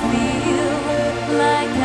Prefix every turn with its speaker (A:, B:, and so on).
A: Feel like